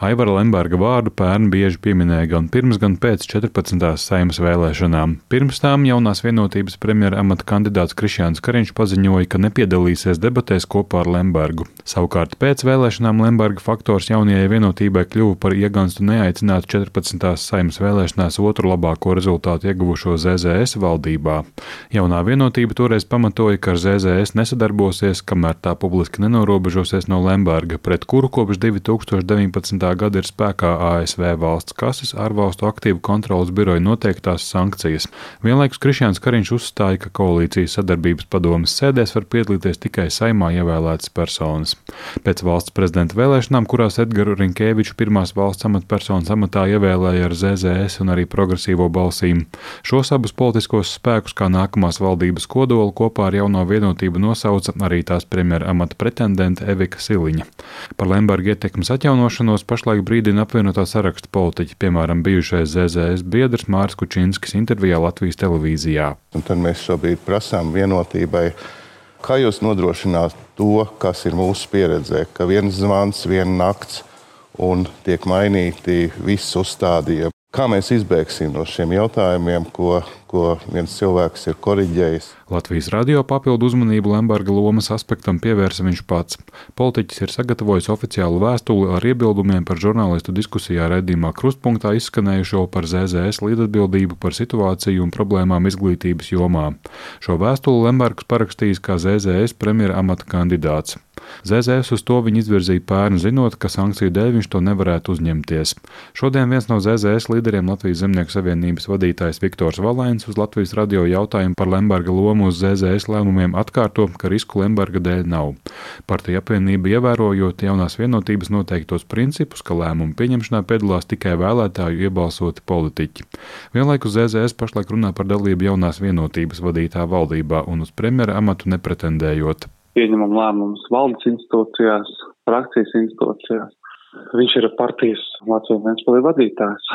Aivara Lemberga vārdu pērn bieži pieminēja gan pirms, gan pēc 14. saimas vēlēšanām. Pirms tām jaunās vienotības premjera amata kandidāts Krišjāns Kariņš paziņoja, ka nepiedalīsies debatēs kopā ar Lembergu. Savukārt pēc vēlēšanām Lemberga faktors jaunajai vienotībai kļuva par ieganstu neaicināt 14. saimas vēlēšanās otru labāko rezultātu ieguvušo ZZS valdībā. Jaunā vienotība toreiz pamatoja, ka ar ZZS nesadarbosies, kamēr tā publiski nenorobežosies no Lemberga, pret kuru kopš 2019 gada ir spēkā ASV valsts kases ārvalstu aktīvu kontrolas biroja noteiktās sankcijas. Vienlaikus Krišjāns Kariņš uzstāja, ka koalīcijas sadarbības padomas sēdēs var piedalīties tikai saimā ievēlētas personas. Pēc valsts prezidenta vēlēšanām, kurās Edgars Rinkēviču pirmās valsts amatpersonas amatā ievēlēja ar ZZS un arī progresīvo balsīm, šos abus politiskos spēkus kā nākamās valdības kodolu kopā ar jauno vienotību nosauca arī tās premjera amata pretendente Evika Siliņa. Par Lemberga ietekmes atjaunošanos pašlaik pašlaik brīdina apvienotā saraksta politiķi, piemēram, bijušais ZZS biedrs Mārs Kučinskis intervijā Latvijas televīzijā. Un tad mēs šobrīd prasām vienotībai, kā jūs nodrošināt to, kas ir mūsu pieredzē, ka viens zvans, viena nakts un tiek mainīti visi uzstādījumi. Kā mēs izbēgsim no šiem jautājumiem, ko, ko viens cilvēks ir koriģējis? Latvijas radio papildu uzmanību Lemberga lomas aspektam pievērsa viņš pats. Politiķis ir sagatavojis oficiālu vēstuli ar iebildumiem par žurnālistu diskusijā redzījumā Krustpunktā izskanējušo par ZZS līdzatbildību par situāciju un problēmām izglītības jomā. Šo vēstuli Lembergs parakstījis kā ZZS premjera amata kandidāts. ZZS uz to viņi izvirzīja pērnu, zinot, ka sankciju dēļ viņš to nevarētu uzņemties. Šodien viens no ZZS līderiem Latvijas Zemnieku savienības vadītājs Viktors Valēns uz Latvijas radio jautājumu par Lemberga lomu uz ZZS lēmumiem atkārto, ka risku Lemberga dēļ nav. Partija apvienība ievērojot jaunās vienotības noteiktos principus, ka lēmumu pieņemšanā piedalās tikai vēlētāju iebalsoti politiķi. Vienlaikus ZZS pašlaik runā par dalību jaunās vienotības vadītā valdībā un uz premjera amatu nepretendējot pieņemam lēmumus valdes institūcijās, frakcijas institūcijās. Viņš ir partijas Latvijas Ventspēlī vadītājs,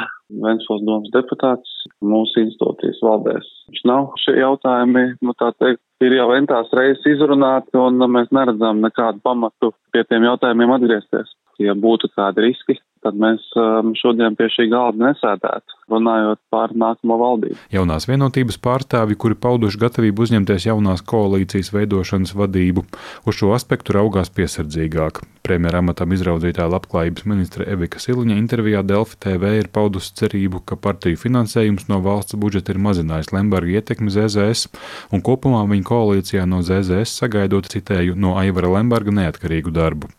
Ventspēles domas deputāts, mūsu institūcijas valdēs. Viņš nav šie jautājumi, nu tā teikt, ir jau entās reizes izrunāti un mēs neredzam nekādu pamatu pie tiem jautājumiem atgriezties. Ja būtu kādi riski, tad mēs um, šodien pie šī galda nesēdētu, runājot par nākamo valdību. Jaunās vienotības pārstāvi, kuri pauduši gatavību uzņemties jaunās koalīcijas veidošanas vadību, uz šo aspektu raugās piesardzīgāk. Premjera amatam izraudzītā labklājības ministra Evika Siliņa intervijā Delfi TV ir paudusi cerību, ka partiju finansējums no valsts budžeta ir mazinājis Lemberga ietekmi ZZS, un kopumā viņa koalīcijā no ZZS sagaidot citēju no Aivara Lemberga neatkarīgu darbu.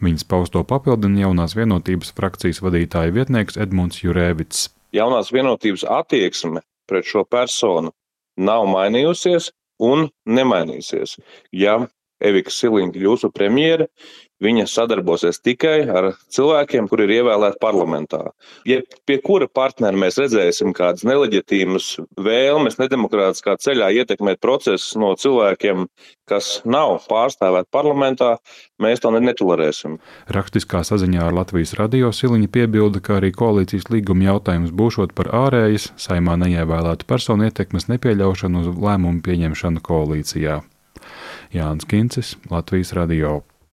Viņas pausto papildina jaunās vienotības frakcijas frakcijas vadītāja vietnieks Edmunds Jurēvits. Jaunās vienotības attieksme pret šo personu nav mainījusies un nemainīsies. Ja Evika Siliņa kļūs par premjeru, viņa sadarbosies tikai ar cilvēkiem, kuri ir ievēlēti parlamentā. Ja pie kura partnera mēs redzēsim kādas neleģitīmas vēlmes, nedemokrātiskā ceļā ietekmēt procesus no cilvēkiem, kas nav pārstāvēti parlamentā, mēs to netolerēsim. Rakstiskā saziņā ar Latvijas radio Siliņa piebilda, ka arī koalīcijas līguma jautājums būšot par ārējas, saimā neievēlētu personu ietekmes nepieļaušanu uz lēmumu pieņemšanu koalīcijā. Jānis Kincis, Latvijas radio.